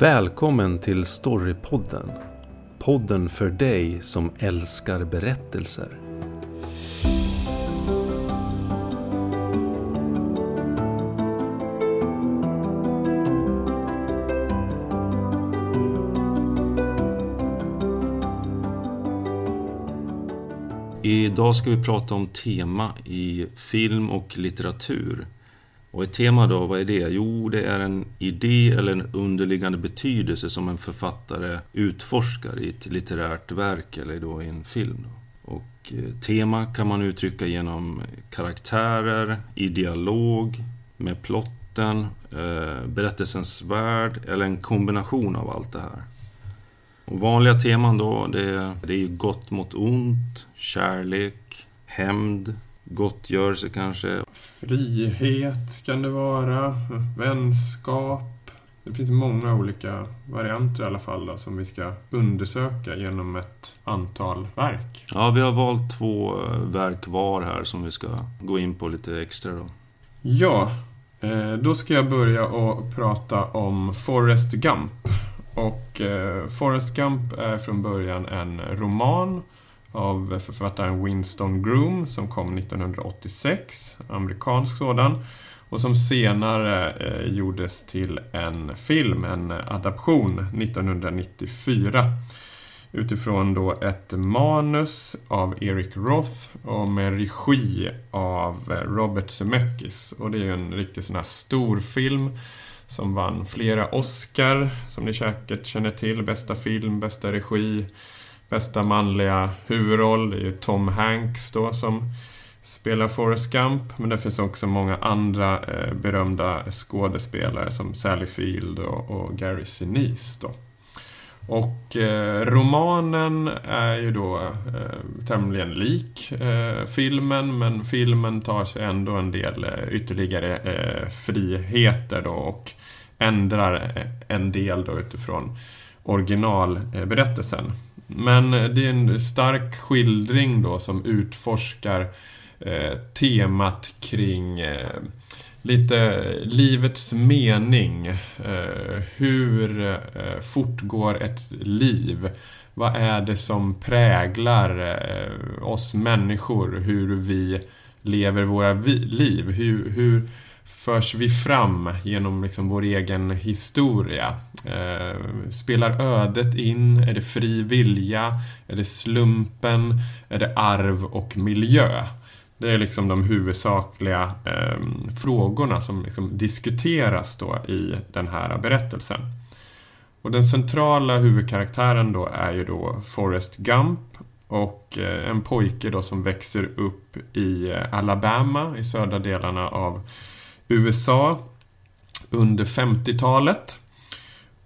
Välkommen till Storypodden. Podden för dig som älskar berättelser. Idag ska vi prata om tema i film och litteratur. Och ett tema då, vad är det? Jo, det är en idé eller en underliggande betydelse som en författare utforskar i ett litterärt verk eller då i en film. Och eh, tema kan man uttrycka genom karaktärer, i dialog, med plotten, eh, berättelsens värld eller en kombination av allt det här. Och vanliga teman då, det, det är ju gott mot ont, kärlek, hämnd, gottgörelse kanske. Frihet kan det vara, vänskap. Det finns många olika varianter i alla fall då, som vi ska undersöka genom ett antal verk. Ja, vi har valt två eh, verk var här som vi ska gå in på lite extra då. Ja, eh, då ska jag börja och prata om Forrest Gump. Och eh, Forrest Gump är från början en roman av författaren Winston Groom som kom 1986, amerikansk sådan. Och som senare eh, gjordes till en film, en adaption 1994. Utifrån då ett manus av Eric Roth och med regi av eh, Robert Zemeckis. Och det är ju en riktigt sån här stor film som vann flera Oscar, som ni säkert känner till. Bästa film, bästa regi, bästa manliga huvudroll. Det är ju Tom Hanks då som spelar Forrest Gump. Men det finns också många andra eh, berömda skådespelare som Sally Field och, och Gary Sinise då. Och eh, romanen är ju då eh, tämligen lik eh, filmen men filmen tar sig ändå en del eh, ytterligare eh, friheter då och ändrar eh, en del då utifrån originalberättelsen. Men eh, det är en stark skildring då som utforskar eh, temat kring eh, lite livets mening. Eh, hur eh, fortgår ett liv? Vad är det som präglar eh, oss människor? Hur vi lever våra liv? Hur, hur förs vi fram genom liksom vår egen historia? Eh, spelar ödet in? Är det fri vilja? Är det slumpen? Är det arv och miljö? Det är liksom de huvudsakliga eh, frågorna som liksom diskuteras då i den här berättelsen. Och den centrala huvudkaraktären då är ju då Forrest Gump och eh, en pojke då som växer upp i eh, Alabama i södra delarna av USA under 50-talet.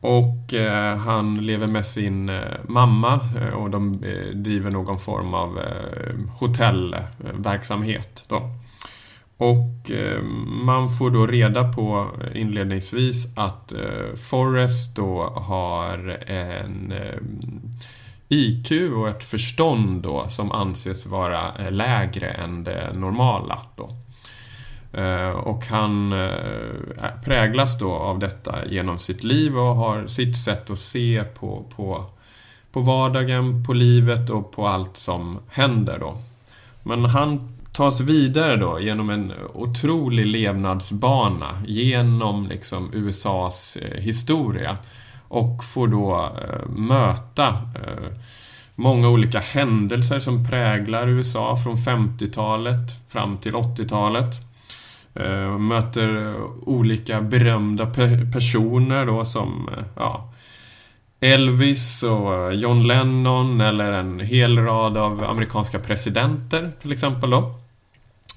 Och eh, han lever med sin eh, mamma eh, och de eh, driver någon form av eh, hotellverksamhet. Då. Och eh, man får då reda på eh, inledningsvis att eh, Forrest då har en eh, IQ och ett förstånd då som anses vara lägre än det normala. Då. Eh, och han eh, präglas då av detta genom sitt liv och har sitt sätt att se på, på, på vardagen, på livet och på allt som händer då. Men han tas vidare då genom en otrolig levnadsbana genom liksom USAs eh, historia och får då möta många olika händelser som präglar USA från 50-talet fram till 80-talet. Eh, möter eh, olika berömda pe personer då som eh, ja, Elvis och John Lennon eller en hel rad av amerikanska presidenter till exempel då.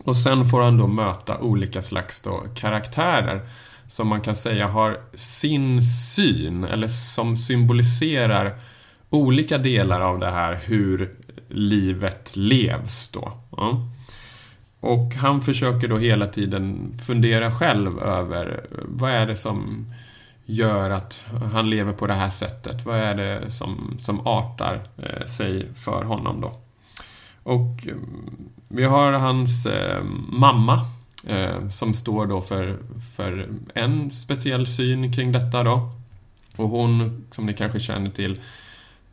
Och sen får han då möta olika slags då karaktärer som man kan säga har sin syn eller som symboliserar olika delar av det här hur livet levs då. Ja. Och han försöker då hela tiden fundera själv över vad är det som gör att han lever på det här sättet? Vad är det som, som artar eh, sig för honom då? Och eh, vi har hans eh, mamma eh, som står då för, för en speciell syn kring detta då. Och hon, som ni kanske känner till,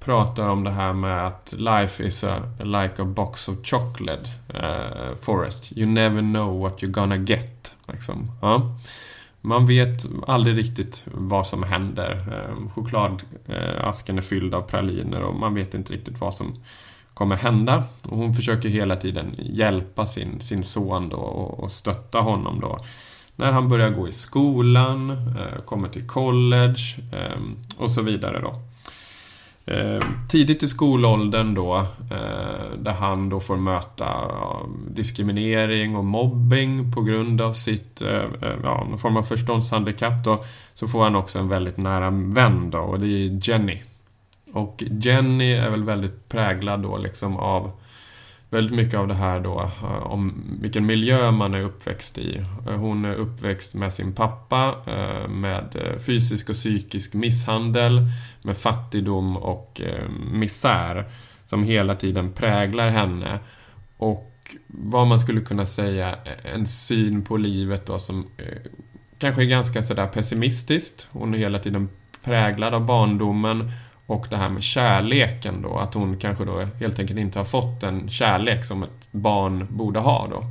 pratar om det här med att life is a, like a box of chocolate, eh, uh, Forrest. You never know what you're gonna get. Liksom. Ja. Man vet aldrig riktigt vad som händer. Eh, uh, chokladasken eh, är fylld av praliner och man vet inte riktigt vad som kommer hända. Och hon försöker hela tiden hjälpa sin, sin son då och, och stötta honom då. När han börjar gå i skolan, kommer till college och så vidare då. Eh, tidigt i skolåldern då, eh, där han då får möta ja, diskriminering och mobbing på grund av sitt, eh, eh, ja, någon form av förståndshandikapp då, så får han också en väldigt nära vän då, och det är Jenny. Och Jenny är väl väldigt präglad då liksom av väldigt mycket av det här då eh, om vilken miljö man är uppväxt i. Eh, hon är uppväxt med sin pappa eh, med fysisk och psykisk misshandel, med fattigdom och misär som hela tiden präglar henne. Och vad man skulle kunna säga en syn på livet då som kanske är ganska sådär pessimistiskt. Hon är hela tiden präglad av barndomen och det här med kärleken då, att hon kanske då helt enkelt inte har fått den kärlek som ett barn borde ha då.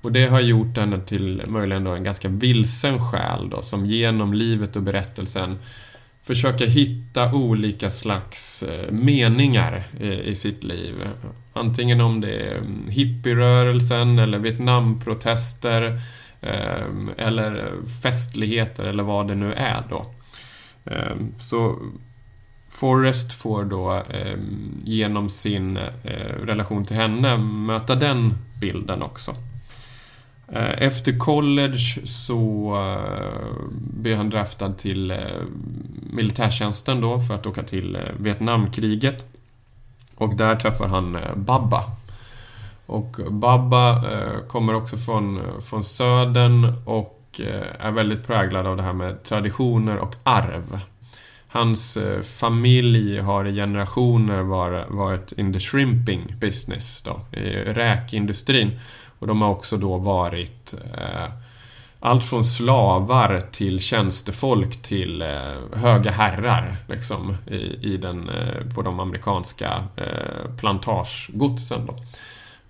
Och det har gjort henne till möjligen då en ganska vilsen själ då, som genom livet och berättelsen försöker hitta olika slags eh, meningar eh, i, sitt liv. Antingen om det är mm, hippierörelsen eller Vietnamprotester ehm, eller festligheter eller vad det nu är då. Ehm, så Forrest får då eh, genom sin eh, relation till henne möta den bilden också. Eh, efter college så eh, blir han draftad till eh, militärtjänsten då för att åka till eh, Vietnamkriget. Och där träffar han Babba. Och Babba kommer också från, från södern och är väldigt präglad av det här med traditioner och arv. Hans eh, familj har i generationer varit in the shrimping business, då, i räkindustrin. Och de har också då varit eh, allt från slavar till tjänstefolk till eh, höga herrar liksom, i, i den, eh, på de amerikanska eh, plantagegodsen. Då.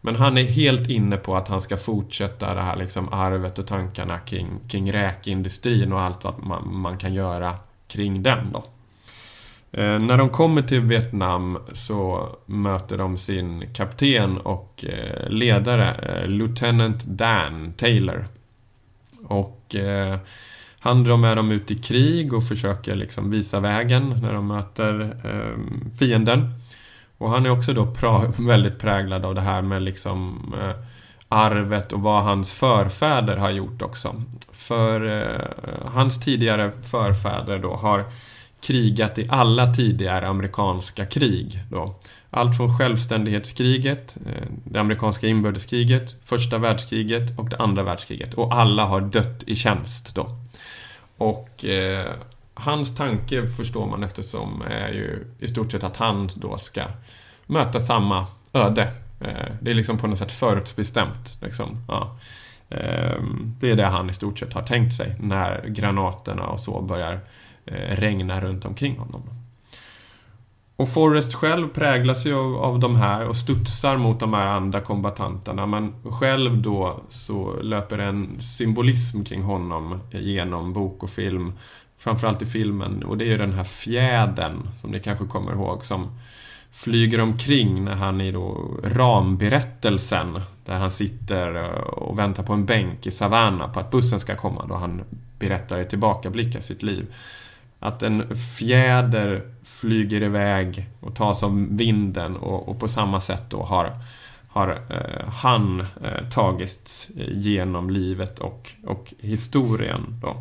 Men han är helt inne på att han ska fortsätta det här liksom, arvet och tankarna kring, kring räkindustrin och allt vad man, man kan göra kring den. Då. Eh, när de kommer till Vietnam så möter de sin kapten och eh, ledare, eh, Lieutenant Dan Taylor. Och eh, han drar med dem ut i krig och försöker liksom visa vägen när de möter eh, fienden. Och han är också då pra väldigt präglad av det här med liksom eh, arvet och vad hans förfäder har gjort också. För eh, hans tidigare förfäder då har krigat i alla tidigare amerikanska krig. Då. Allt från självständighetskriget, eh, det amerikanska inbördeskriget, första världskriget och det andra världskriget. Och alla har dött i tjänst då. Och eh, hans tanke förstår man eftersom är ju i stort sett att han då ska möta samma öde. Eh, det är liksom på något sätt förutbestämt. Liksom. Ja. Eh, det är det han i stort sett har tänkt sig när granaterna och så börjar regna regnar runt omkring honom. Och Forrest själv präglas ju av, av de här och studsar mot de här andra kombatanterna men själv då så löper en symbolism kring honom genom bok och film. Framförallt i filmen och det är ju den här fjädern som ni kanske kommer ihåg som flyger omkring när han i då ramberättelsen där han sitter eh, och väntar på en bänk i Savannah på att bussen ska komma då han berättar i tillbakablickar sitt liv att en fjäder flyger iväg och tas av vinden och, och på samma sätt då har, har eh, han eh, tagits eh, genom livet och, och historien. Då.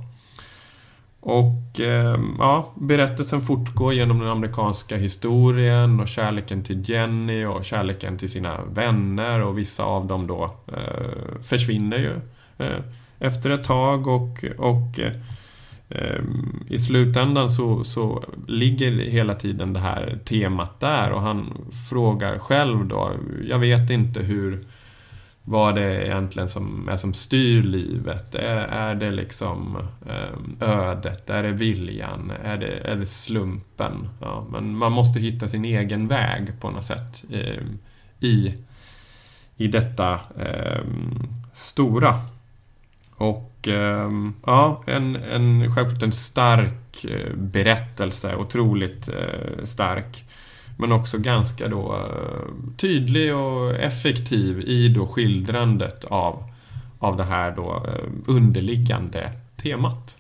Och eh, ja, berättelsen fortgår genom den amerikanska historien och kärleken till Jenny och kärleken till sina vänner och vissa av dem då eh, försvinner ju eh, efter ett tag och, och eh, Ehm, I slutändan så, så ligger hela tiden det här temat där och han frågar själv då, jag vet inte hur vad det är egentligen som är som styr livet. Är, är det liksom ehm, ödet? Är det viljan? Är det, är det slumpen? Ja, men man måste hitta sin egen väg på något sätt ehm, i, i detta eh, stora. Och eh, ja, en, en, självklart en stark eh, berättelse, otroligt eh, stark. Men också ganska då eh, tydlig och effektiv i då skildrandet av, av det här då eh, underliggande temat.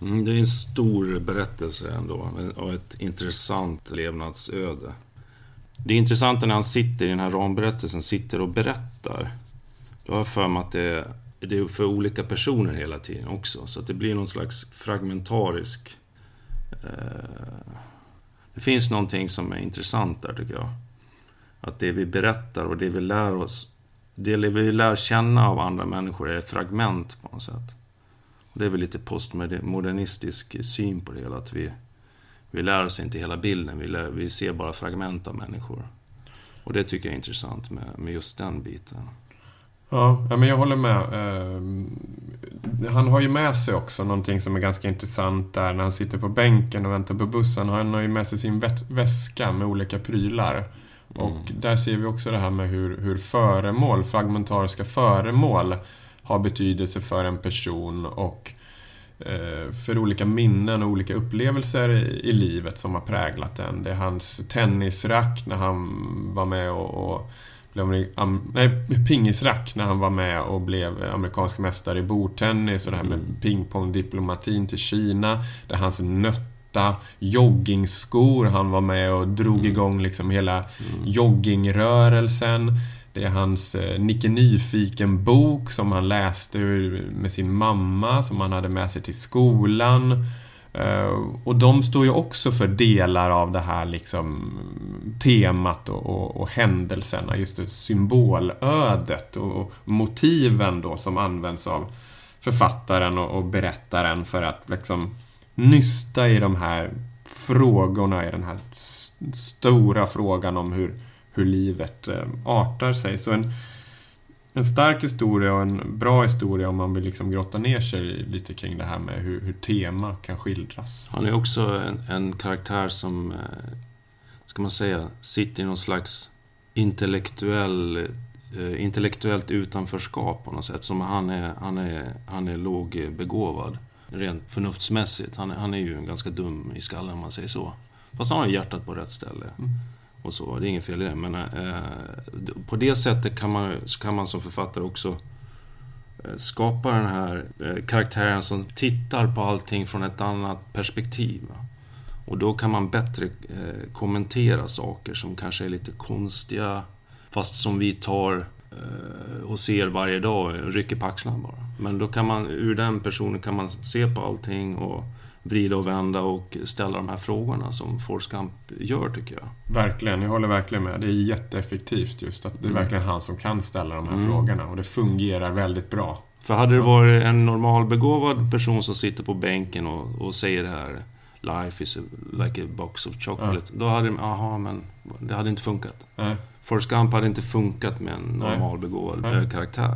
Mm, det är en stor berättelse ändå och ett intressant levnadsöde. Det är intressant när han sitter i den här ramberättelsen, sitter och berättar. Då har jag för mig att det är, det är för olika personer hela tiden också. Så att det blir någon slags fragmentarisk eh, det finns någonting som är intressant där tycker jag. Att det vi berättar och det vi lär oss, det vi lär känna av andra människor är fragment på något sätt. Och det är väl lite postmodernistisk syn på det hela, att vi, vi lär oss inte hela bilden, vi, lär, vi ser bara fragment av människor. Och det tycker jag är intressant med, med just den biten. Ja, men jag håller med. Ehm, han har ju med sig också någonting som är ganska intressant där när han sitter på bänken och väntar på bussen. Han har ju med sig sin väska med olika prylar. Mm. Och där ser vi också det här med hur, hur föremål, fragmentariska föremål har betydelse för en person och eh, för olika minnen och olika upplevelser i, livet som har präglat den. Det är hans tennisrack när han var med och, och blev nej, pingisrack när han var med och blev amerikansk mästare i bordtennis och det här med mm. pingpongdiplomatin till Kina. Det är hans nötta joggingskor han var med och drog mm. igång liksom hela mm. joggingrörelsen. Det är hans eh, Nicke Nyfiken-bok som han läste med sin mamma, som han hade med sig till skolan. Uh, och de står ju också för delar av det här liksom temat och, och, och händelserna, just det, symbolödet och, och, motiven då som används av författaren och, och berättaren för att liksom nysta i de här frågorna, i den här stora frågan om hur, hur livet uh, artar sig. Så en, en stark historia och en bra historia om man vill liksom grotta ner sig lite kring det här med hur, hur tema kan skildras. Han är också en, en karaktär som, eh, ska man säga, sitter i någon slags intellektuell, eh, intellektuellt utanförskap på något sätt. Som han är, han är, han är lågbegåvad, rent förnuftsmässigt. Han, han är ju ganska dum i skallen om man säger så. Fast han har hjärtat på rätt ställe. Mm och så. Det är inget fel i det. Men eh, på det sättet kan man, kan man som författare också eh, skapa den här eh, karaktären som tittar på allting från ett annat perspektiv. Och då kan man bättre eh, kommentera saker som kanske är lite konstiga, fast som vi tar eh, och ser varje dag, rycker på axlarna bara. Men då kan man, ur den personen kan man se på allting och vrida och vända och ställa de här frågorna som Forrest Gump gör tycker jag. Verkligen, jag håller verkligen med. Det är jätteeffektivt just att det är mm. verkligen han som kan ställa de här mm. frågorna och det fungerar väldigt bra. För hade det varit en normalbegåvad person som sitter på bänken och, och säger det här Life is a, like a box of chocolate. Ja. Då hade de, aha men det hade inte funkat. Nej. Forrest Gump hade inte funkat med en normalbegåvad karaktär.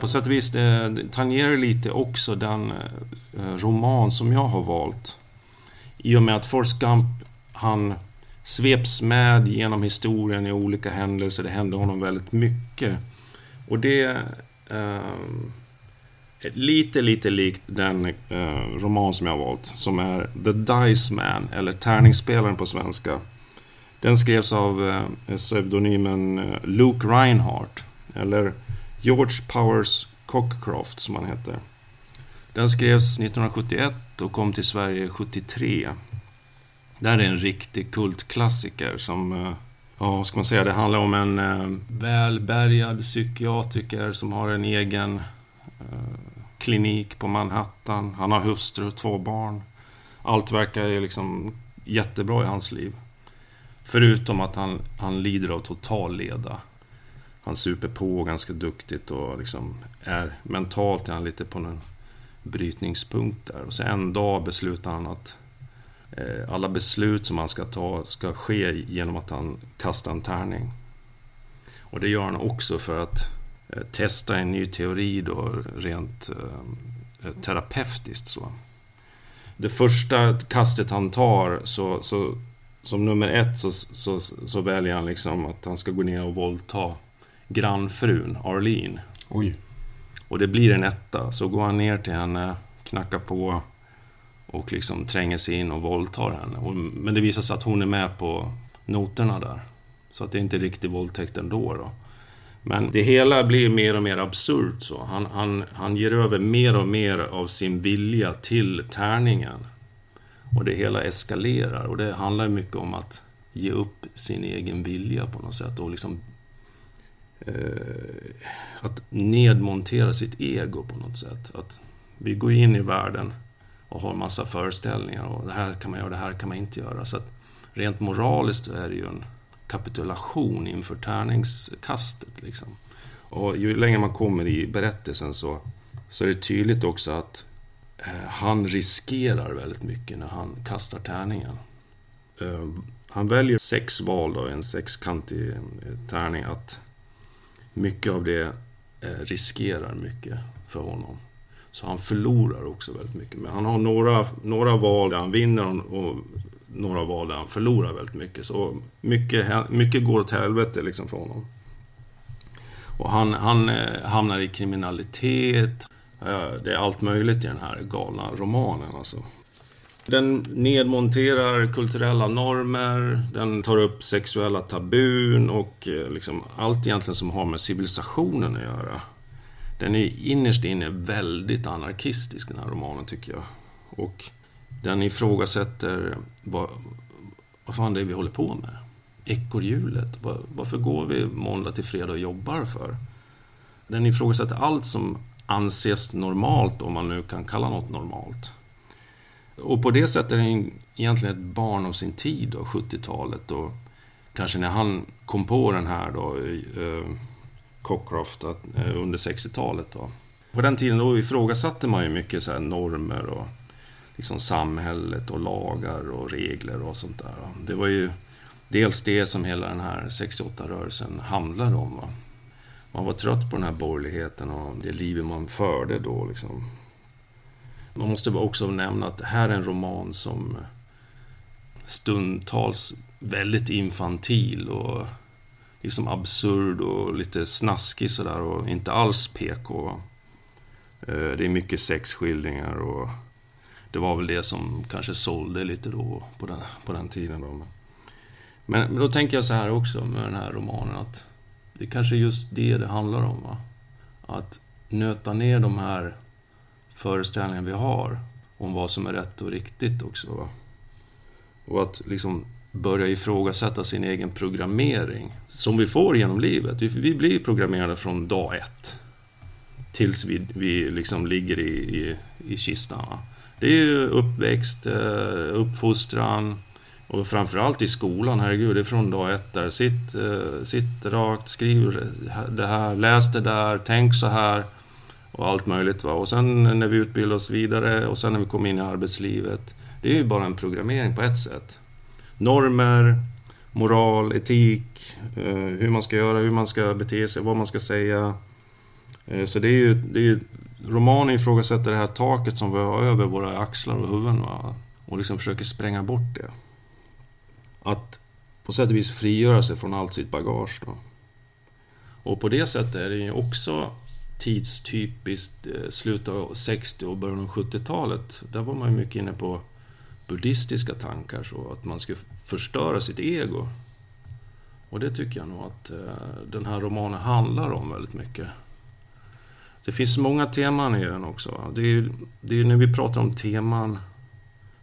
På sätt och vis det, tangerar lite också den eh, roman som jag har valt. I och med att Forrest Gump, han sveps med genom historien i olika händelser. Det hände honom väldigt mycket. Och det eh, är lite, lite likt den eh, roman som jag har valt. Som är The Dice Man, eller Tärningsspelaren på svenska. Den skrevs av eh, pseudonymen eh, Luke Reinhardt. Eller George Powers Cockcroft som han hette. Den skrevs 1971 och kom till Sverige 73. Det här är en riktig kultklassiker som, eh, ja vad ska man säga, det handlar om en eh, välbärgad psykiatriker som har en egen eh, klinik på Manhattan. Han har hustru och två barn. Allt verkar ju liksom jättebra i hans liv. Förutom att han, han lider av total leda han super på ganska duktigt och liksom är mentalt är han lite på en brytningspunkt där. Och så en dag beslutar han att eh, alla beslut som han ska ta ska ske genom att han kastar en tärning. Och det gör han också för att eh, testa en ny teori då rent eh, eh terapeutiskt. Så. Det första kastet han tar så, så som nummer ett så, så, så väljer han liksom att han ska gå ner och våldta grannfrun Arlene. Oj. Och det blir en etta. Så går han ner till henne, knackar på och liksom tränger sig in och våldtar henne. Men det visar sig att hon är med på noterna där. Så att det är inte riktigt våldtäkt ändå. Då. Men det hela blir mer och mer absurt. Så. Han, han, han ger över mer och mer av sin vilja till tärningen. Och det hela eskalerar. Och det handlar mycket om att ge upp sin egen vilja på något sätt. Och liksom Eh, att nedmontera sitt ego på något sätt. Att vi går in i världen och har massa föreställningar och det här kan man göra, det här kan man inte göra. Så att rent moraliskt är det ju en kapitulation inför tärningskastet. Liksom. Och ju längre man kommer i berättelsen så, så är det tydligt också att eh, han riskerar väldigt mycket när han kastar tärningen. Eh, han väljer sex val då, en sexkantig eh, tärning. Att mycket av det eh, riskerar mycket för honom. Så han förlorar också väldigt mycket. Men han har några, några val där han vinner och några val där han förlorar väldigt mycket. Så mycket, mycket går åt helvete liksom för honom. Och han, han eh, hamnar i kriminalitet. Eh, det är allt möjligt i den här galna romanen alltså. Den nedmonterar kulturella normer, den tar upp sexuella tabun och eh, liksom allt egentligen som har med civilisationen att göra. Den är innerst inne väldigt anarkistisk den här romanen tycker jag. Och den ifrågasätter vad, vad fan det är vi håller på med. Ekorrhjulet. Varför går vi måndag till fredag och jobbar för? Den ifrågasätter allt som anses normalt, om man nu kan kalla något normalt. Och på det sättet är den egentligen ett barn av sin tid, då, 70-talet. Och kanske när han kom på den här då, eh, eh Cockcroft, att, eh, under 60-talet. Då. På den tiden då ifrågasatte man ju mycket så normer och liksom samhället och lagar och regler och sånt där. Det var ju dels det som hela den här 68-rörelsen handlade om. Va? Man var trött på den här borgerligheten och det livet man förde då. Liksom. Man måste också nämna att det här är en roman som stundtals väldigt infantil och liksom absurd och lite snaskig sådär och inte alls PK. Eh, det är mycket sexskildringar och det var väl det som kanske sålde lite då på den, på den tiden. Då. Men, men då tänker jag så här också med den här romanen att det kanske är just det det handlar om. Va? Att nöta ner de här föreställningar vi har om vad som är rätt och riktigt också. Va? Och att liksom börja ifrågasätta sin egen programmering som vi får genom livet. Vi blir programmerade från dag ett tills vi, vi liksom ligger i, i, i kistan. Va? Det är ju uppväxt, eh, uppfostran och framförallt i skolan, herregud, det är från dag ett där. Sitt, eh, sitt rakt, skriv det här, läs det där, tänk så här och allt möjligt. Va? Och sen när vi utbildar oss vidare och sen när vi kommer in i arbetslivet. Det är ju bara en programmering på ett sätt. Normer, moral, etik, eh, hur man ska göra, hur man ska bete sig, vad man ska säga. Eh, så det är ju, det är ju romanen ifrågasätter det här taket som vi har över våra axlar och huvuden. Va? Och liksom försöker spränga bort det. Att på sätt och vis frigöra sig från allt sitt bagage. Då. Och på det sättet är det ju också tidstypiskt eh, slutet av 60 och början av 70-talet. Där var man ju mycket inne på buddhistiska tankar, så att man skulle förstöra sitt ego. Och det tycker jag nog att eh, den här romanen handlar om väldigt mycket. Det finns många teman i den också. Det är, det är när vi pratar om teman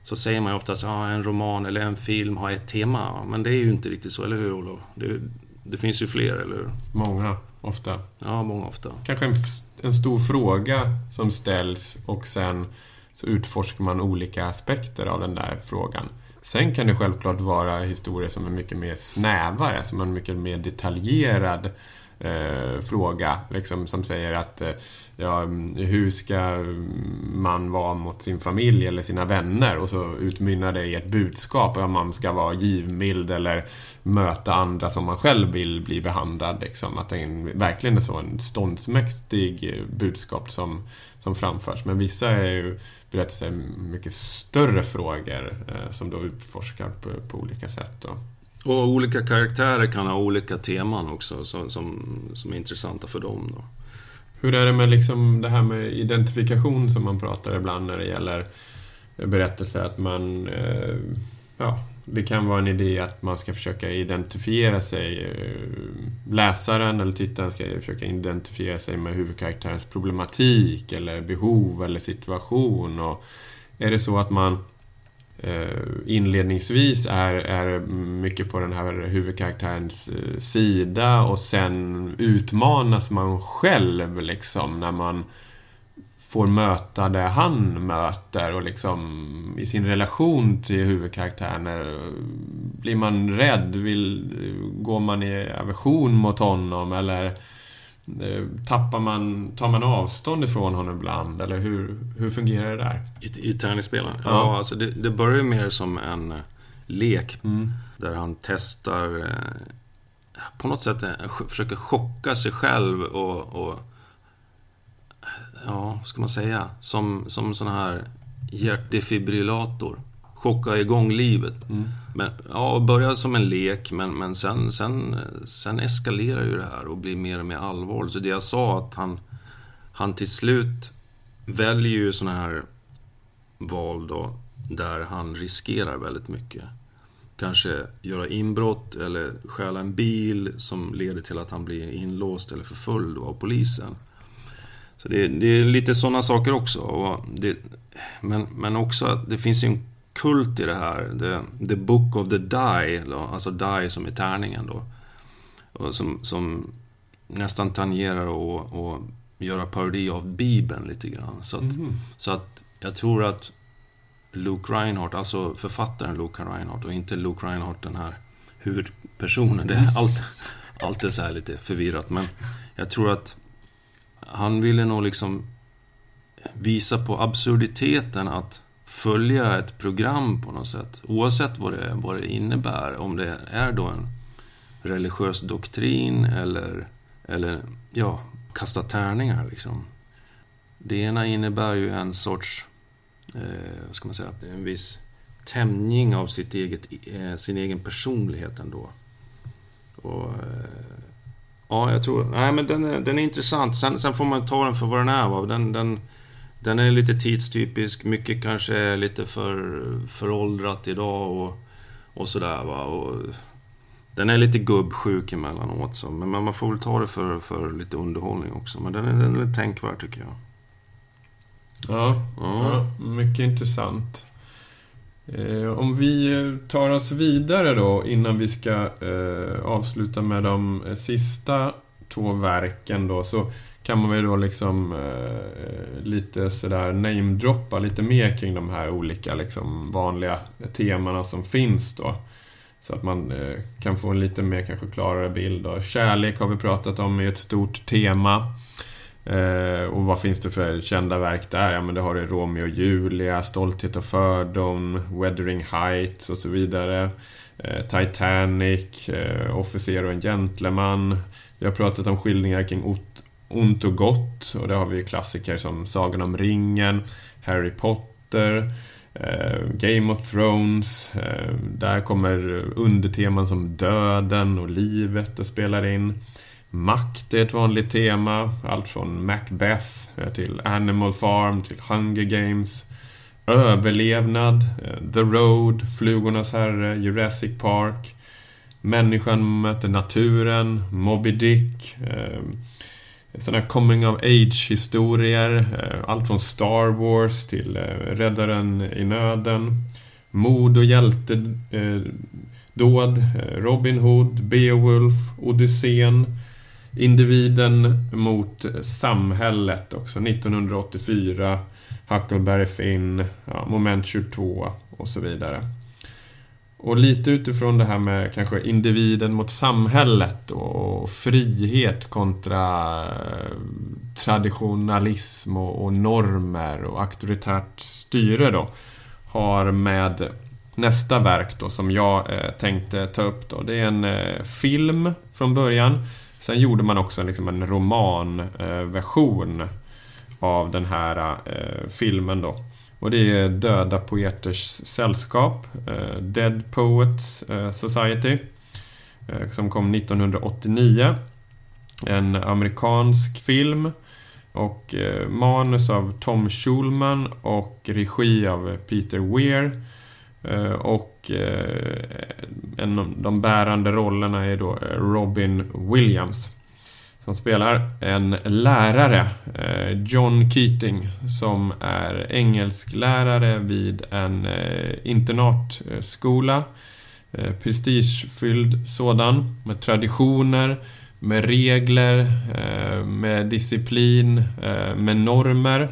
så säger man ju oftast att ah, en roman eller en film har ett tema. Men det är ju inte riktigt så, eller hur Olof? Det, det finns ju fler, eller hur? Många, ofta. Ja, många ofta. Kanske en, en stor fråga som ställs och sen så utforskar man olika aspekter av den där frågan. Sen kan det självklart vara historier som är mycket mer snävare, som är mycket mer detaljerad eh, fråga liksom, som säger att eh, ja, hur ska man vara mot sin familj eller sina vänner? Och så utmynnar det i ett budskap om man ska vara givmild eller möta andra som man själv vill bli behandlad. Liksom. Att det är verkligen är så en ståndsmäktig budskap som, som framförs. Men vissa är ju berättelser mycket större frågor eh, som då utforskar på, på olika sätt. Då. Och olika karaktärer kan ha olika teman också som, som, som är intressanta för dem. Då. Hur är det med liksom det här med identifikation som man pratar ibland när det gäller berättelser? Att man... Eh, ja, det kan vara en idé att man ska försöka identifiera sig. Eh, läsaren eller tittaren ska försöka identifiera sig med huvudkaraktärens problematik eller behov eller situation. Och är det så att man Eh, inledningsvis är, är mycket på den här huvudkaraktärens eh, sida och sen utmanas man själv liksom när man får möta det han möter och liksom i sin relation till huvudkaraktären eh, blir man rädd? Vill, går man i aversion mot honom eller Eh, tappar man, tar man avstånd ifrån honom ibland? Eller hur, hur fungerar det där? I, i tärningsspelen? Ja, ja alltså det, det börjar mer som en uh, lek. Mm. Där han testar, uh, på något sätt försöker chocka sig själv och, och ja, vad ska man säga? Som, som sån här hjärtdefibrillator chocka igång livet. Mm. Men, ja, började som en lek, men, men sen, sen, sen eskalerar ju det här och blir mer och mer allvarligt. Så det jag sa, att han, han till slut väljer ju såna här val då, där han riskerar väldigt mycket. Kanske göra inbrott eller stjäla en bil som leder till att han blir inlåst eller förföljd av polisen. Så det, det är lite sådana saker också. Det, men, men också att det finns ju en kult i det här. The, the Book of the Die, alltså Die som är tärningen då. Och som, som nästan tangerar och, och göra parodi av Bibeln lite grann. Så att, mm. så att jag tror att Luke Reinhardt, alltså författaren Luke Reinhardt och inte Luke Reinhardt den här huvudpersonen. Det är allt, allt är så här lite förvirrat. Men jag tror att han ville nog liksom visa på absurditeten att följa ett program på något sätt. Oavsett vad det, vad det innebär. Om det är då en religiös doktrin eller, eller ja, kasta tärningar liksom. Det ena innebär ju en sorts, eh, vad ska man säga, en viss tämjning av sitt eget, eh, sin egen personlighet ändå. Och, eh, ja, jag tror, nej men den är, den är intressant. Sen, sen får man ta den för vad den är. Va? Den, den, den är lite tidstypisk, mycket kanske är lite för föråldrat idag och, och sådär va. Och den är lite gubbsjuk emellanåt så, men man får väl ta det för, för lite underhållning också. Men den är, den är tänkvärd tycker jag. Ja, ja. ja mycket intressant. Eh, om vi tar oss vidare då innan vi ska eh, avsluta med de sista två verken då så kan man väl då liksom eh, lite sådär namedroppa lite mer kring de här olika liksom vanliga temana som finns då. Så att man eh, kan få en lite mer kanske klarare bild. Då. Kärlek har vi pratat om är ett stort tema. Eh, och vad finns det för kända verk där? Ja men det har du Romeo och Julia, Stolthet och fördom, Weathering Heights och så vidare. Eh, Titanic, eh, Officer och en gentleman. Vi har pratat om skildringar kring ont och gott. Och där har vi ju klassiker som Sagan om ringen, Harry Potter, eh, Game of Thrones. Eh, där kommer underteman som döden och livet och spelar in. Makt är ett vanligt tema. Allt från Macbeth eh, till Animal Farm till Hunger Games. Överlevnad, eh, The Road, Flugornas herre, Jurassic Park. Människan möter naturen, Moby Dick. Eh, sådana här coming of age-historier. Eh, allt från Star Wars till eh, Räddaren i nöden. Mod och hjältedåd. Eh, Robin Hood, Beowulf, Odysseen. Individen mot samhället också. 1984. Huckleberry Finn, ja, Moment 22 och så vidare. Och lite utifrån det här med kanske individen mot samhället och frihet kontra eh, traditionalism och, normer och auktoritärt styre då. Har med nästa verk då som jag eh, tänkte ta upp då. Det är en eh, film från början. Sen gjorde man också liksom en romanversion av den här filmen då. Och det är Döda Poeters Sällskap, eh, Dead Poets eh, Society, eh, som kom 1989. En amerikansk film och eh, manus av Tom Schulman och regi av Peter Weir. Eh, och eh, en av de bärande rollerna är då Robin Williams som spelar en lärare, eh, John Keating, som är engelsklärare vid en eh, internatskola. Eh, prestigefylld sådan, med traditioner, med regler, med disciplin, med normer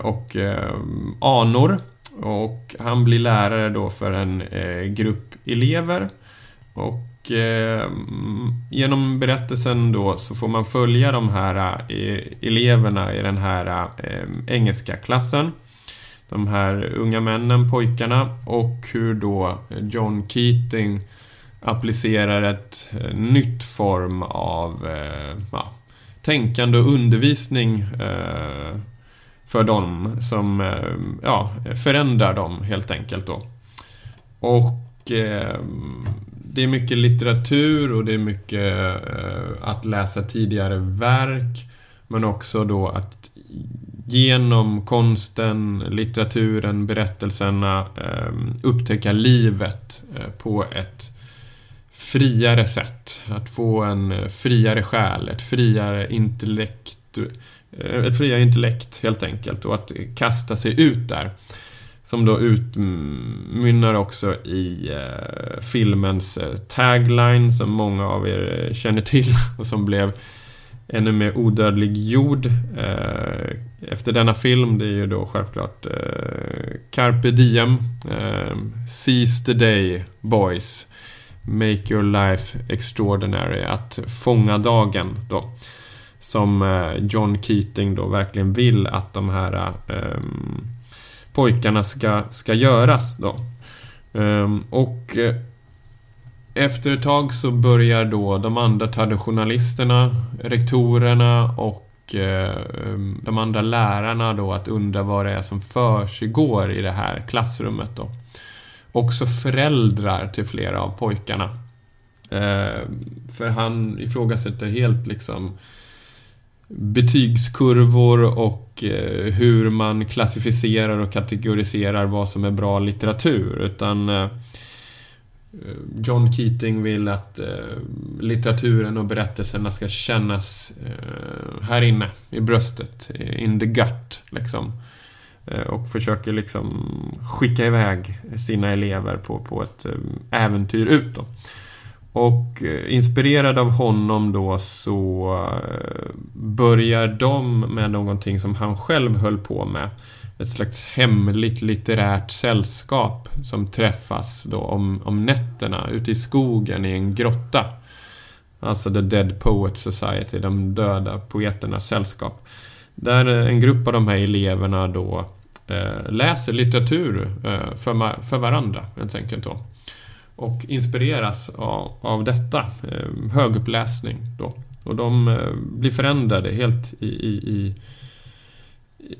och anor. Och han blir lärare då för en grupp elever. Och eh, genom berättelsen då så får man följa de här eh, eleverna i den här eh, engelska klassen. De här unga männen, pojkarna och hur då John Keating applicerar ett eh, nytt form av eh, ja, tänkande och undervisning eh, för dem som eh, ja, förändrar dem helt enkelt då. Och eh, det är mycket litteratur och det är mycket eh, att läsa tidigare verk. Men också då att genom konsten, litteraturen, berättelserna eh, upptäcka livet eh, på ett friare sätt. Att få en friare själ, ett friare intellekt, ett friare intellekt helt enkelt och att kasta sig ut där. Som då utmynnar också i eh, filmens eh, tagline som många av er eh, känner till och som blev ännu mer odödlig jord eh, efter denna film. Det är ju då självklart eh, Carpe Diem, eh, Seize the Day Boys, Make Your Life Extraordinary, att fånga dagen då. Som eh, John Keating då verkligen vill att de här um, pojkarna ska, ska göras då. Um, och eh, efter ett tag så börjar då de andra traditionalisterna, rektorerna och eh, ehm, de andra lärarna då att undra vad det är som försiggår i det här klassrummet då. Också föräldrar till flera av pojkarna. Eh, för han ifrågasätter helt liksom betygskurvor och eh, hur man klassificerar och kategoriserar vad som är bra litteratur. Utan eh, eh, John Keating vill att litteraturen och berättelserna ska kännas här inne, i bröstet, in the gut, liksom. Och försöker liksom skicka iväg sina elever på, på ett äventyr ut då. Och eh, inspirerad av honom då så eh, börjar de med någonting som han själv höll på med. Ett slags hemligt litterärt sällskap som träffas då om, om nätterna ute i skogen i en grotta. Alltså The Dead Poets Society, de döda poeternas sällskap. Där eh, en grupp av de här eleverna då eh, läser litteratur eh, för, för varandra, helt enkelt då och inspireras av, av detta. Eh, höguppläsning då. Och de eh, blir förändrade helt i, i, i,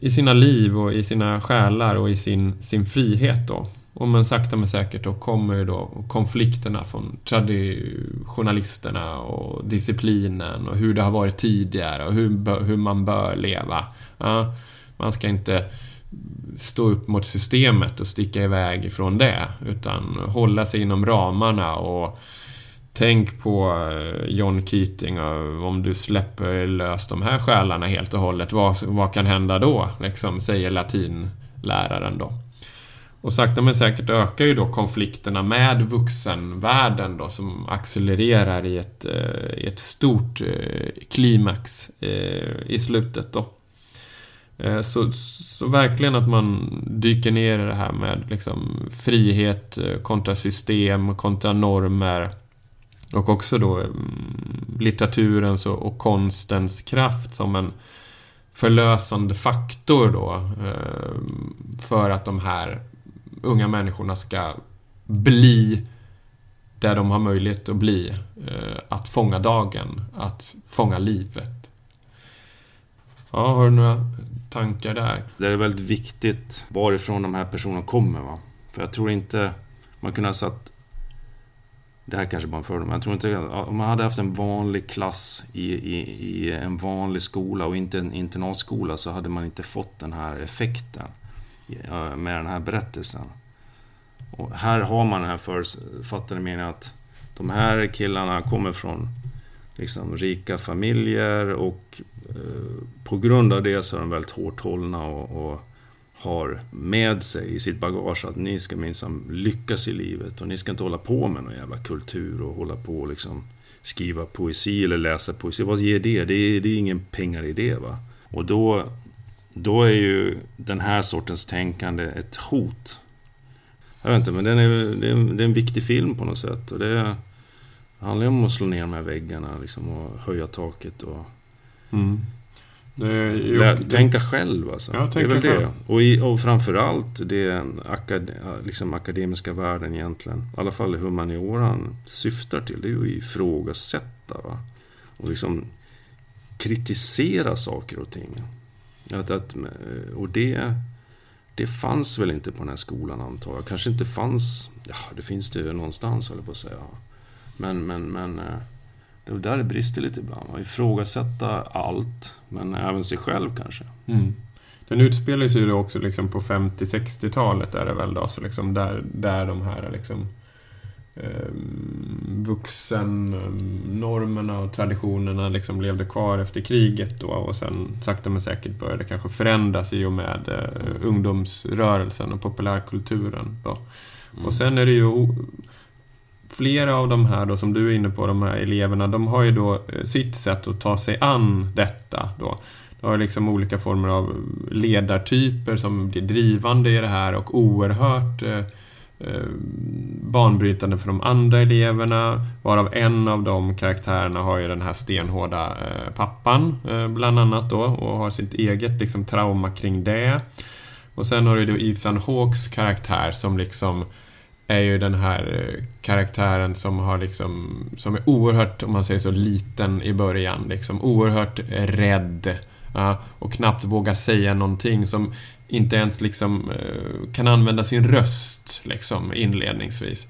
i, sina liv och i sina själar och i sin, sin frihet då. Och men sakta men säkert då kommer ju då konflikterna från traditionalisterna och disciplinen och hur det har varit tidigare och hur, hur man bör leva. Ja, man ska inte stå upp mot systemet och sticka iväg ifrån det. Utan hålla sig inom ramarna och tänk på eh, John Keating om du släpper lös de här själarna helt och hållet. Vad, vad kan hända då? Liksom, säger latinläraren då. Och sakta men säkert ökar ju då konflikterna med vuxenvärlden då som accelererar i ett, eh, i ett stort eh, klimax i slutet då. Eh, så, så verkligen att man dyker ner i det här med liksom frihet eh, kontra system, kontra normer. Och också då eh, litteraturens och, och konstens kraft som en förlösande faktor då. För att de här unga människorna ska bli där de har möjlighet att bli. Att fånga dagen, att fånga livet. Ja, har du några tankar där? Det är väldigt viktigt varifrån de här personerna kommer. Va? För jag tror inte man kunde ha satt... Det här kanske bara en fördom, men jag tror inte... Om man hade haft en vanlig klass i, i, i en vanlig skola och inte en internatskola så hade man inte fått den här effekten eh, med den här berättelsen. Och här har man den här förutfattade meningen att de här killarna kommer från liksom, rika familjer och Eh, på grund av det så är de väldigt hårt hållna och, och har med sig i sitt bagage att ni ska minsann lyckas i livet och ni ska inte hålla på med någon jävla kultur och hålla på och liksom skriva poesi eller läsa poesi. Vad ger det? Det är, det är ingen pengar i det va. Och då, då är ju den här sortens tänkande ett hot. Jag vet inte, men den är, det, är en, det är en viktig film på något sätt. Och det handlar ju om att slå ner de här väggarna liksom, och höja taket. Och, Mm. Det, jo, Lär, det, tänka själv alltså. Ja, det är väl det. Och, i, och framförallt det akad, liksom akademiska världen egentligen, i alla fall humanioran syftar till, det är ju att ifrågasätta. Va? Och liksom kritisera saker och ting. Att, att, och det, det fanns väl inte på den här skolan antar jag. Kanske inte fanns, ja det finns det ju någonstans håller på att säga. Men, men, men eh, det är där det brister lite ibland. Man ifrågasätta allt, men även sig själv kanske. Mm. Den utspelar sig ju också liksom på 50-60-talet är det väl då, så liksom där, där de här liksom eh, vuxennormerna och traditionerna liksom levde kvar efter kriget då och sen sakta men säkert började kanske förändras i och med eh, ungdomsrörelsen och populärkulturen. Då. Mm. Och sen är det ju flera av de här då som du är inne på, de här eleverna, de har ju då eh, sitt sätt att ta sig an detta då. De har liksom olika former av ledartyper som blir drivande i det här och oerhört eh, eh, banbrytande för de andra eleverna. Varav en av de karaktärerna har ju den här stenhårda eh, pappan eh, bland annat då och har sitt eget liksom, trauma kring det. Och sen har du då Ethan Hawks karaktär som liksom är ju den här eh, karaktären som har liksom, som är oerhört, om man säger så, liten i början. Liksom oerhört rädd. Ja, och knappt vågar säga någonting. Som inte ens liksom eh, kan använda sin röst liksom inledningsvis.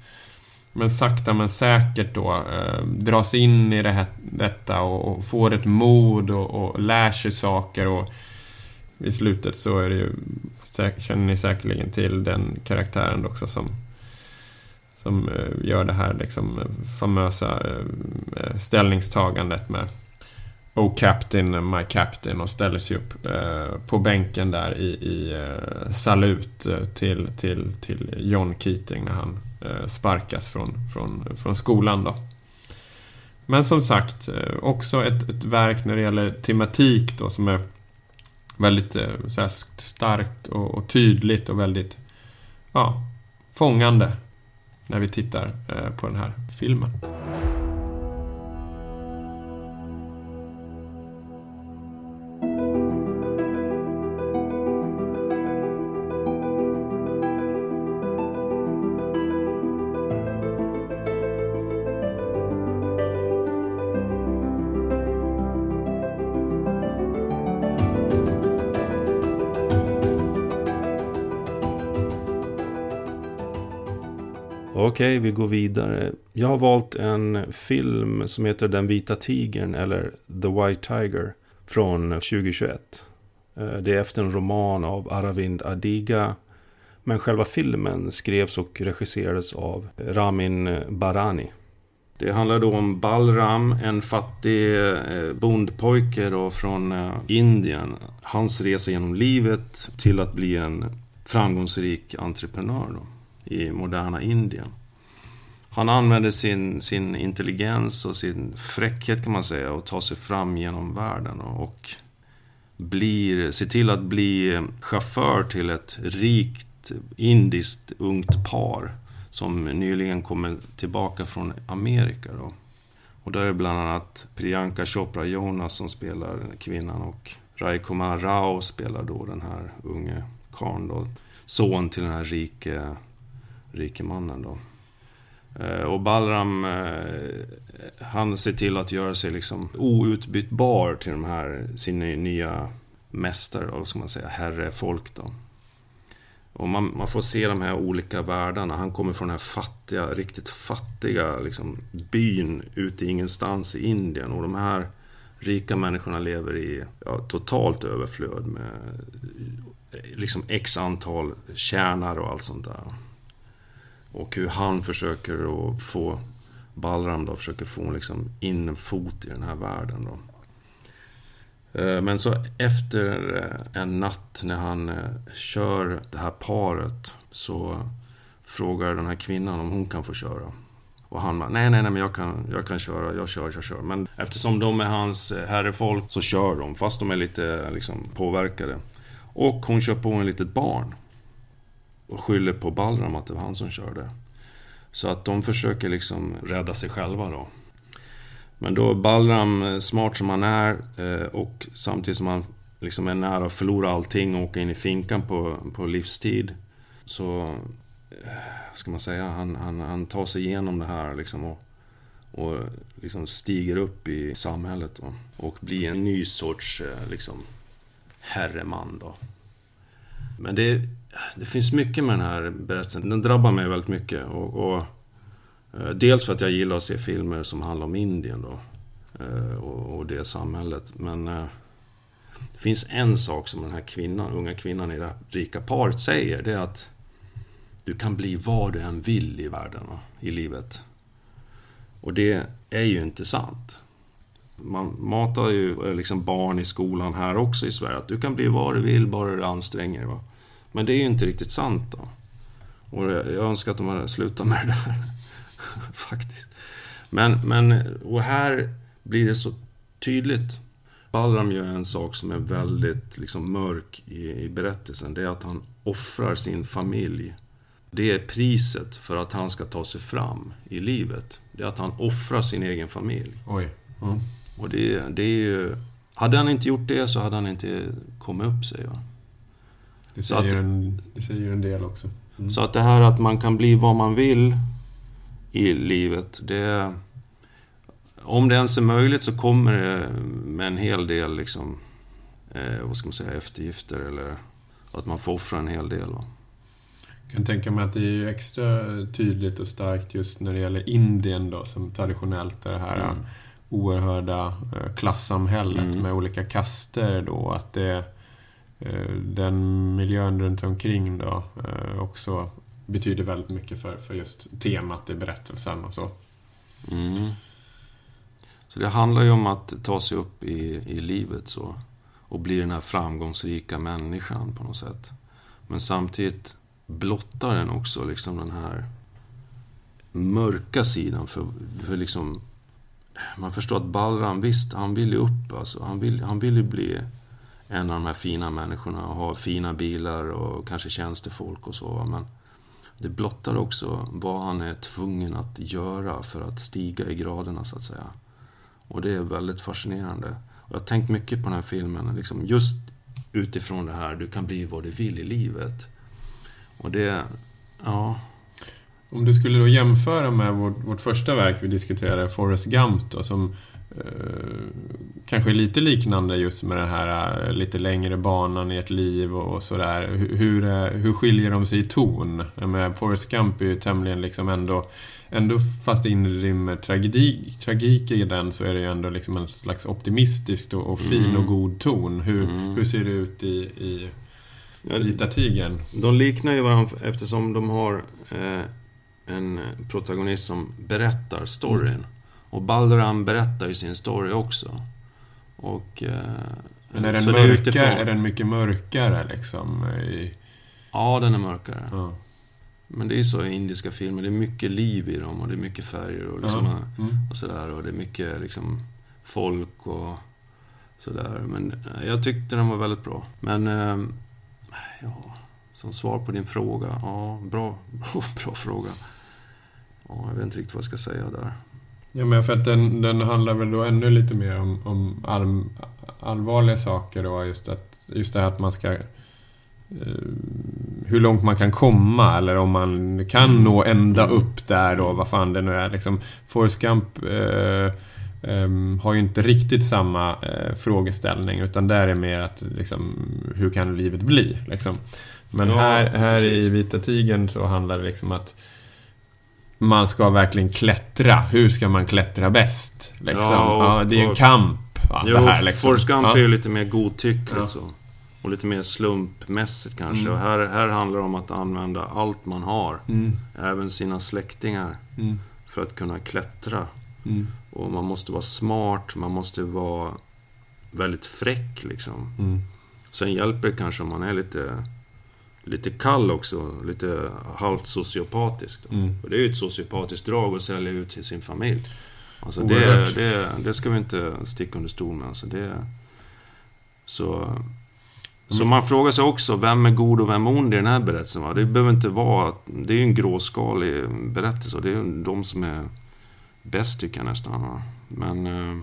Men sakta men säkert då eh, dras in i det här, detta och, och får ett mod och, och lär sig saker. och i slutet så är det ju, känner ni säkerligen till den karaktären också som som eh, gör det här liksom eh, famösa eh, ställningstagandet med Oh Captain, My Captain och ställer sig upp på bänken där i, i salut till, till, till John Keating när han sparkas från, från, från skolan då. Men som sagt, också ett, ett verk när det gäller tematik då som är väldigt så starkt och, och, tydligt och väldigt ja, fångande när vi tittar eh, på den här filmen. Okej, okay, vi går vidare. Jag har valt en film som heter Den vita tigern eller The White Tiger från 2021. Eh, det är efter en roman av Aravind Adiga. Men själva filmen skrevs och regisserades av Ramin Barani. Det handlar då om Balram, en fattig eh, bondpojke då från eh, Indien. Hans resa genom livet till att bli en framgångsrik entreprenör då, i moderna Indien. Han använder sin, sin intelligens och sin fräckhet kan man säga och tar sig fram genom världen. Och blir, ser till att bli chaufför till ett rikt indiskt ungt par som nyligen kommer tillbaka från Amerika. Då. Och där är bland annat Priyanka Chopra Jonas som spelar kvinnan och Rai Kumar Rao spelar då den här unge karln då. Son till den här rike, rike mannen då. Eh, och Balram, eh, han ser till att göra sig liksom outbytbar till de här, sina nya mästare, vad ska man säga, herrefolk då. Och man, man, får se de här olika världarna. Han kommer från den här fattiga, riktigt fattiga liksom, byn ute i ingenstans i Indien. Och de här rika människorna lever i ja, totalt överflöd med liksom x antal tjänar och allt sånt där. Och hur han försöker att få Balram då, försöker få liksom in en fot i den här världen då. Eh, men så efter eh, en natt när han eh, kör det här paret så frågar den här kvinnan om hon kan få köra. Och han bara, nej, nej, nej, men jag kan, jag kan köra, jag kör, jag kör. Men eftersom de är hans herrefolk så kör de, fast de är lite liksom, påverkade. Och hon kör på en litet barn. Och skyller på Balram att det var han som körde. Så att de försöker liksom rädda sig själva då. Men då Balram, eh, smart som han är eh, och samtidigt som han liksom är nära att förlora allting och åka in i finkan på, på livstid. Så, eh, ska man säga, han, han, han tar sig igenom det här liksom och, och liksom stiger upp i samhället då, och blir en ny sorts liksom, herreman då. Men det, det finns mycket med den här berättelsen. Den drabbar mig väldigt mycket. Och, och eh, dels för att jag gillar att se filmer som handlar om Indien då. Eh, och, och det samhället. Men eh, det finns en sak som den här kvinnan, unga kvinnan i det här rika paret säger. Det är att du kan bli vad du än vill i världen, i livet. Och det är ju inte sant. Man matar ju liksom barn i skolan här också i Sverige. Att du kan bli vad du vill, bara du anstränger dig. Men det är ju inte riktigt sant då. Och jag önskar att de hade slutat med det där. Faktiskt. Men, men, och här blir det så tydligt. Balram gör en sak som är väldigt liksom, mörk i, i berättelsen. Det är att han offrar sin familj. Det är priset för att han ska ta sig fram i livet. Det är att han offrar sin egen familj. Oj. Mm. Och det, det är ju... Hade han inte gjort det så hade han inte kommit upp sig. Va? Det säger, att, en, det säger en del också. Mm. Så att det här att man kan bli vad man vill i livet. Det, om det ens är möjligt så kommer det med en hel del liksom, eh, vad ska man säga, eftergifter eller att man får offra en hel del. Va? Jag kan tänka mig att det är extra tydligt och starkt just när det gäller Indien då, som traditionellt är det här mm. oerhörda eh, klassamhället mm. med olika kaster då. Att det, Eh, den miljön runt omkring då eh, också betyder väldigt mycket för, för just temat i berättelsen och så. Mm. Så det handlar ju om att ta sig upp i, i livet så. Och bli den här framgångsrika människan på något sätt. Men samtidigt blottar den också liksom den här mörka sidan för, för liksom... Man förstår att Balram, visst, han vill ju upp alltså. Han vill, han vill ju bli en av de här fina människorna och har fina bilar och kanske tjänstefolk och så. Men det blottar också vad han är tvungen att göra för att stiga i graderna, så att säga. Och det är väldigt fascinerande. Och jag har tänkt mycket på den här filmen, liksom just utifrån det här, du kan bli vad du vill i livet. Och det, ja... Om du skulle då jämföra med vårt, vårt första verk vi diskuterade, Forrest Gump då, som kanske lite liknande just med den här eh, lite längre banan i ett liv och, sådär. Hur, eh, hur skiljer de sig i ton? Med Forrest Gump är ju tämligen liksom ändå Ändå fast det inrymmer tragik, tragik i den så är det ju ändå liksom en slags optimistisk och, och fin mm. och god ton. Hur, mm. hur ser det ut i, i Vita Tigern? De liknar ju varandra eftersom de har eh, en protagonist som berättar storyn. Mm. Och Balduran berättar ju sin story också. Och... Eh, Men är den mörkare? Utifrån... Är den mycket mörkare liksom? I... Ja, den är mörkare. Ja. Men det är så i indiska filmer, det är mycket liv i dem och det är mycket färger och, liksom, ja. mm. och sådär. Och det är mycket liksom folk och Sådär. Men eh, jag tyckte den var väldigt bra. Men, eh, ja, som svar på din fråga. Ja, bra, bra, bra fråga. Ja, jag vet inte riktigt vad jag ska säga där. Ja, men för att den, den handlar väl då ännu lite mer om, om all, allvarliga saker då. Just, att, just det här att man ska... Eh, hur långt man kan komma eller om man kan nå ända Mm. upp där då, vad fan det nu är. Liksom, Forrest Gump eh, ehm, har ju inte riktigt samma eh, frågeställning utan där är mer att liksom, hur kan livet bli? Liksom. Men Ja, här, här precis. i Vita Tigern så handlar det liksom att man ska verkligen klättra. Hur ska man klättra bäst? Liksom. Ja, Ja, det är en och- kamp. Va, Jo, det här, liksom. Forrest Gump ja. är ju lite mer godtyckligt Ja. så. Och lite mer slumpmässigt kanske. Mm. Och här, här handlar det om att använda allt man har. Mm, Även sina släktingar. mm, För att kunna klättra. mm, Och man måste vara smart, man måste vara väldigt fräck liksom. mm. Sen hjälper det kanske om man är lite, lite kall också. Lite halvt sociopatisk. Mm. Och det är ju ett sociopatiskt drag att sälja ut till sin familj. Alltså det, det, det ska vi inte sticka under stol med. Alltså det, så, så man frågar sig också, vem är god och vem är ond i den här berättelsen? Va? Det behöver inte vara... Det är ju en gråskalig berättelse och det är ju de som är bäst tycker jag nästan. Va? Men... eh,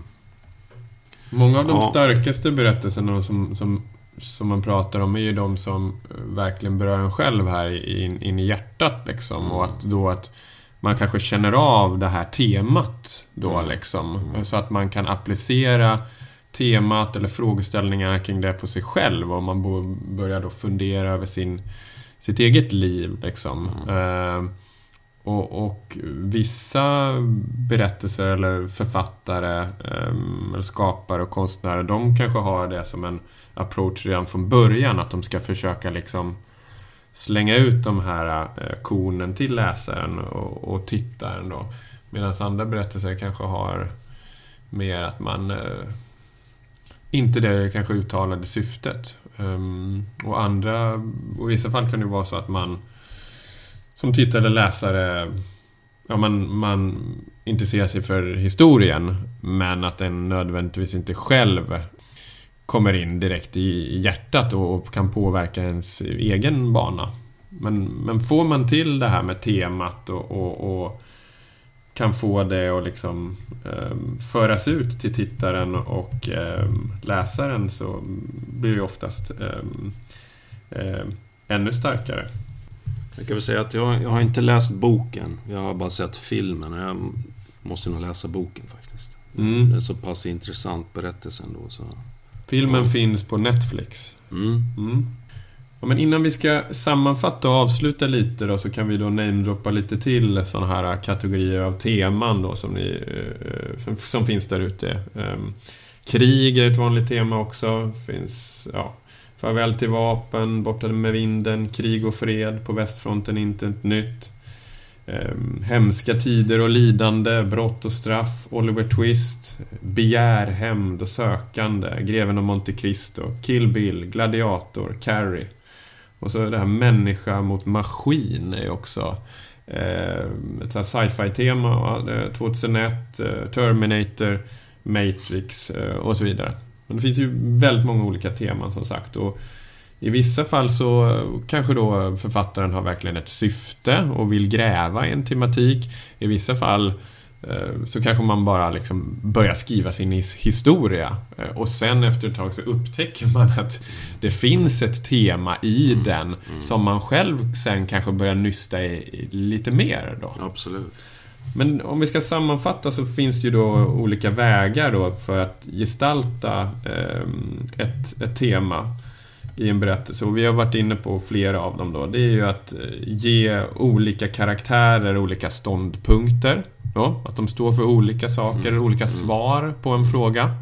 Många av de Ja. starkaste berättelserna som, som, som man pratar om är ju de som eh, verkligen berör en själv här in, in i hjärtat liksom. Och att då att man kanske känner av det här temat då Mm. liksom. Mm. Så att man kan applicera temat eller frågeställningarna kring det på sig själv och man börjar då fundera över sin, sitt eget liv liksom. Mm. Eh, och, och vissa berättelser eller författare ehm, eller skapare och konstnärer de kanske har det som en approach redan från början att de ska försöka liksom slänga ut de här eh, kornen till läsaren och, och tittaren då. Medan andra berättelser kanske har mer att man eh, inte det kanske uttalade syftet. Ehm, och andra, och i vissa fall kan det vara så att man som tittare eller läsare ja, man, man intresserar sig för historien men att den nödvändigtvis inte själv kommer in direkt i hjärtat och, och kan påverka ens egen bana. Men, men får man till det här med temat och, och, och kan få det att liksom eh, föras ut till tittaren och eh, läsaren så blir det oftast eh, ännu starkare. Jag kan väl säga att jag, jag har inte läst boken. Jag har bara sett filmen och jag måste nog läsa boken faktiskt. Mm. Det är så pass intressant berättelse ändå. Så. Filmen Ja. finns på Netflix. Mm. Mm. Ja, men innan vi ska sammanfatta och avsluta lite då så kan vi då namedroppa lite till sådana här kategorier av teman då som, ni, eh, som, som finns där ute. Ehm, krig är ett vanligt tema också. Finns, ja, Farväl till vapen, Borta med vinden, Krig och fred, På västfronten inte ett nytt. Eh, hemska tider och lidande, Brott och straff, Oliver Twist, Begär, hämnd och sökande, Greven av Monte Cristo, Kill Bill, Gladiator, Carrie. Och så det här människa mot maskin är ju också eh, ett här sci-fi-tema. 2001, eh, Terminator, Matrix eh, och så vidare. Men det finns ju väldigt många olika teman som sagt. Och I vissa fall så kanske då författaren har verkligen ett syfte och vill gräva i en tematik. I vissa fall eh, så kanske man bara liksom börjar skriva sin his- historia. Eh, Och sen efter ett tag så upptäcker man att det finns ett tema i Mm, den som man själv sen kanske börjar nysta i lite mer då. Absolut. Men om vi ska sammanfatta så finns det ju då olika vägar då för att gestalta ehm, ett, ett tema i en berättelse. Och vi har varit inne på flera av dem då. Det är ju att eh, ge olika karaktärer olika ståndpunkter. Då, att de står för olika saker, Mm. olika Mm. svar på en fråga.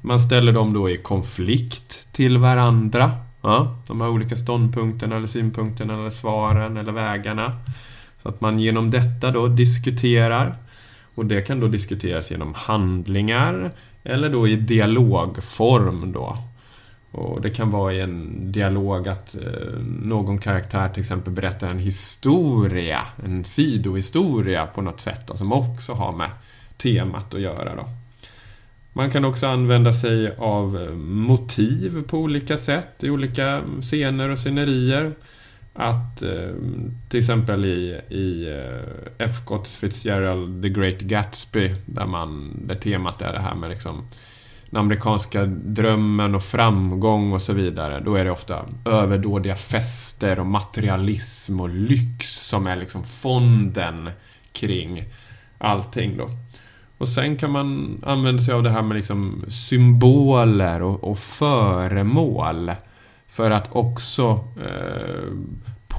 Man ställer dem då i konflikt till varandra. Ja, de här olika ståndpunkterna eller synpunkterna eller svaren eller vägarna. Så att man genom detta då diskuterar. Och det kan då diskuteras genom handlingar eller då i dialogform då. Och det kan vara i en dialog att eh, någon karaktär till exempel berättar en historia, en sidohistoria på något sätt då, som också har med temat att göra då. Man kan också använda sig av eh, motiv på olika sätt i olika scener och scenerier. Att eh, till exempel i, i eh, F. Scott Fitzgerald The Great Gatsby där, man, där temat är det här med liksom den amerikanska drömmen och framgång och så vidare. Då är det ofta överdådiga fester och materialism och lyx som är liksom fonden kring allting då. Och sen kan man använda sig av det här med liksom symboler och, och föremål. För att också eh,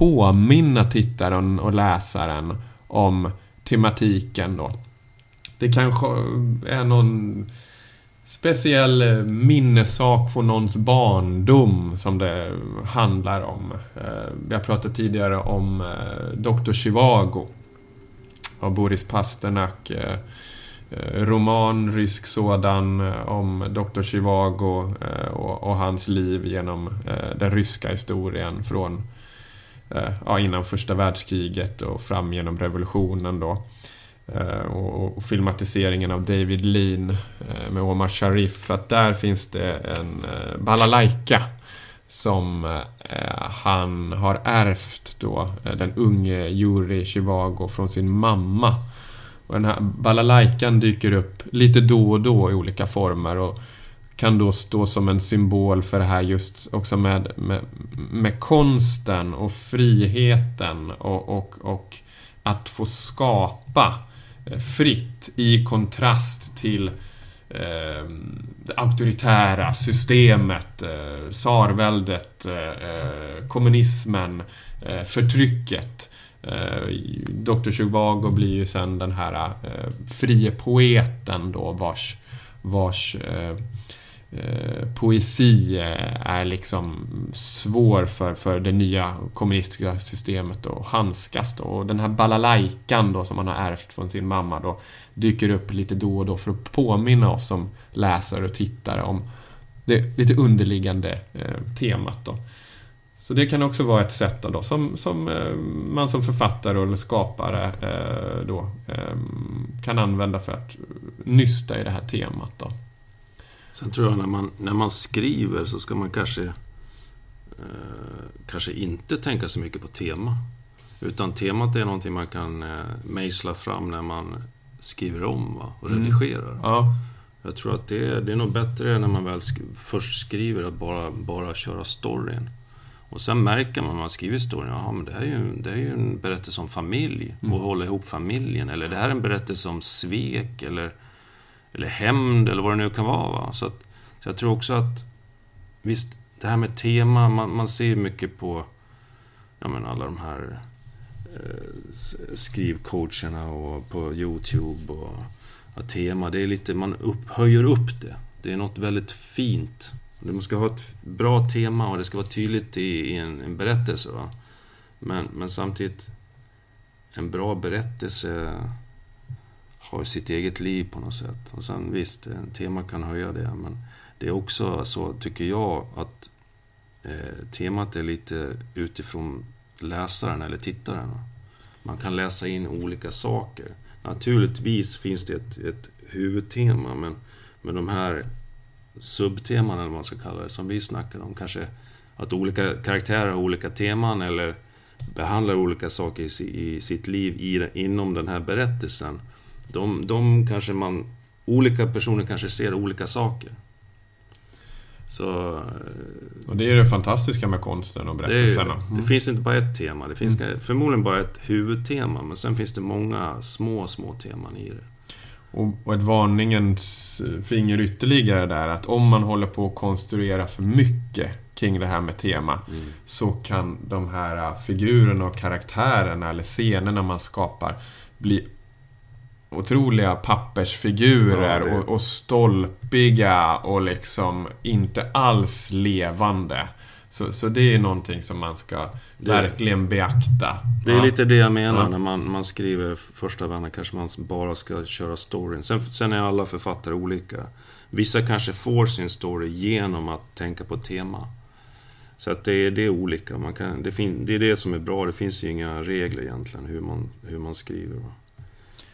påminna tittaren och läsaren om tematiken då. Det kanske är någon speciell minnesak minnessak från någons barndom som det handlar om. Jag vi har pratat tidigare om eh, Dr. Chivago av Boris Pasternak. Eh, roman, rysk sådan, om Dr. Chivago och hans liv genom den ryska historien från Eh, ja, innan första världskriget och fram genom revolutionen då. Eh, och, och, filmatiseringen av David Lean eh, med Omar Sharif. Att där finns det en eh, balalaika som eh, han har ärvt då, eh, den unge Yuri Chivago från sin mamma. Och den här balalaikan dyker upp lite då och då i olika former och kan då stå som en symbol för det här just också med, med, med konsten och friheten och, och, och att få skapa eh, fritt i kontrast till eh, det auktoritära systemet, eh, tsarväldet, eh, kommunismen, eh, förtrycket. Eh, Dr. Zhivago blir ju sen den här eh, frie poeten då vars, vars Eh, Eh, poesi eh, är liksom svår för, för det nya kommunistiska systemet att handskas då. Och den här balalajkan då som man har ärvt från sin mamma då dyker upp lite då och då för att påminna oss som läsare och tittare om det lite underliggande eh, temat då. Så det kan också vara ett sätt då, som, som eh, man som författare eller skapare eh, då, eh, kan använda för att nysta i det här temat. Då. Sen tror jag när man, när man skriver så ska man kanske eh, kanske inte tänka så mycket på tema. Utan temat är någonting man kan eh, mejsla fram när man skriver om va? och mm. redigerar. Ja. Jag tror att det är, det är nog bättre när man väl sk först skriver att bara, bara köra storyn. Och sen märker man när man skriver storyn, jaha men det här är ju, det är ju en berättelse om familj och mm. hålla ihop familjen. Eller det här är en berättelse om svek eller eller hämnd eller vad det nu kan vara. Va? Så, att, så jag tror också att visst, det här med tema, man, man ser mycket på ja, men alla de här eh, skrivcoacherna och på YouTube och ja, tema. Det är lite, man upp, höjer upp det. Det är något väldigt fint. Du ska ha ett bra tema och det ska vara tydligt i, i en, en, berättelse. Va? Men, men samtidigt, en bra berättelse har sitt eget liv på något sätt. Och sen visst, en tema kan höja det, men det är också så, tycker jag, att eh, temat är lite utifrån läsaren eller tittaren. Man kan läsa in olika saker. Naturligtvis finns det ett, ett huvudtema, men, men de här subteman, eller vad man ska kalla det, som vi snackade om, kanske att olika karaktärer har olika teman eller behandlar olika saker i, i sitt liv i, inom den här berättelsen de, de kanske man... Olika personer kanske ser olika saker. Så... Och det är det fantastiska med konsten och berättelserna. Det, mm. det finns inte bara ett tema. Det finns mm. förmodligen bara ett huvudtema, men sen finns det många små, små teman i det. Och, och ett varningens finger ytterligare där, att om man håller på att konstruera för mycket kring det här med tema, mm. så kan de här figurerna och karaktärerna eller scenerna man skapar bli otroliga pappersfigurer ja, det... och, och stolpiga och liksom inte alls levande. Så, så det är någonting som man ska det, verkligen beakta. Det är ja. lite det jag menar ja. när man, man skriver första vänner kanske man bara ska köra storyn. Sen, sen är alla författare olika. Vissa kanske får sin story genom att tänka på tema. Så att det, är, det är olika. Man kan, det, fin, det är det som är bra. Det finns ju inga regler egentligen hur man, hur man skriver. Va?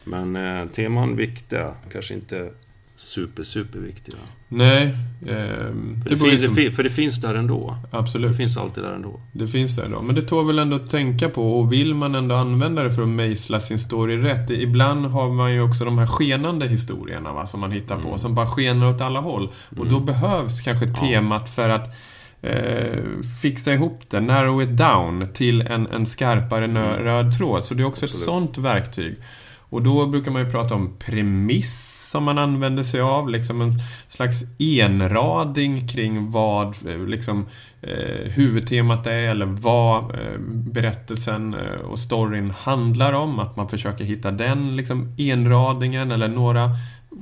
Men eh, teman viktiga, kanske inte super, super viktiga. Nej. För det, ju finns, det, som- fin- för det finns där ändå. Det Absolut. finns alltid där ändå. Det finns där då. Men det tål väl ändå att tänka på och vill man ändå använda det för att mejsla sin story rätt. Ibland har man ju också de här skenande historierna va, som man hittar på, Mm. som bara skenar åt alla håll. Och då behövs kanske temat för att eh, fixa ihop det, narrow it down till en, en skarpare Mm. röd tråd. Så det är också ett Absolut. sånt verktyg. Och då brukar man ju prata om premiss som man använder sig av, liksom en slags enrading kring vad eh, liksom, eh, huvudtemat är eller vad eh, berättelsen eh, och storyn handlar om. Att man försöker hitta den liksom, enradingen eller några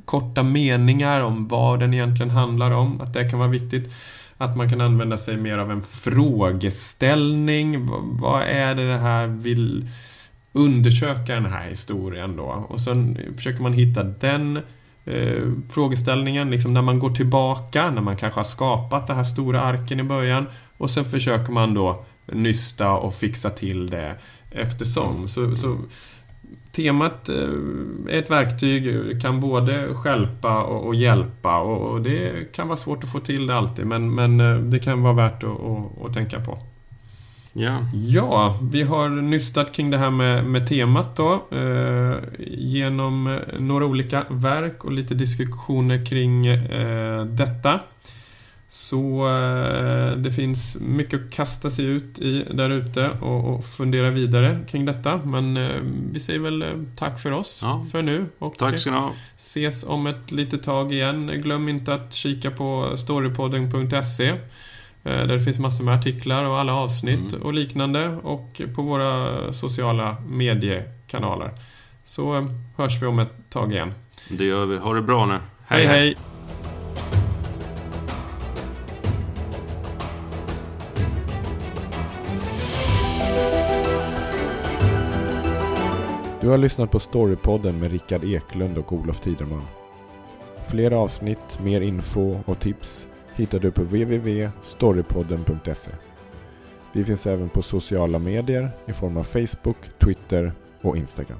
korta meningar om vad den egentligen handlar om. Att det kan vara viktigt. Att man kan använda sig mer av en frågeställning. V- vad är det det här vill undersöka den här historien då? Och sen försöker man hitta den eh, frågeställningen liksom när man går tillbaka, när man kanske har skapat den här stora arken i början. Och sen försöker man då nysta och fixa till det eftersom. Så, så temat eh, är ett verktyg, kan både skälpa och, och hjälpa och, och det kan vara svårt att få till det alltid men, men eh, det kan vara värt att, att, att tänka på. Ja, Ja, vi har nystat kring det här med, med temat då. Eh, genom eh, några olika verk och lite diskussioner kring eh, detta. Så eh, det finns mycket att kasta sig ut i där ute och, och fundera vidare kring detta. Men eh, vi säger väl eh, tack för oss Ja. för nu. Och tack ska ni ha. ses om ett litet tag igen. Glöm inte att kika på storypodden.se där det finns massor med artiklar och alla avsnitt Mm. och liknande och på våra sociala mediekanaler. Så eh, hörs vi om ett tag igen. Det gör vi. Ha det bra nu. hej! hej. Du har lyssnat på Storypodden med Rickard Eklund och Olof Tiderman. Fler avsnitt, mer info och tips hittar du på www.storypodden.se. Vi finns även på sociala medier i form av Facebook, Twitter och Instagram.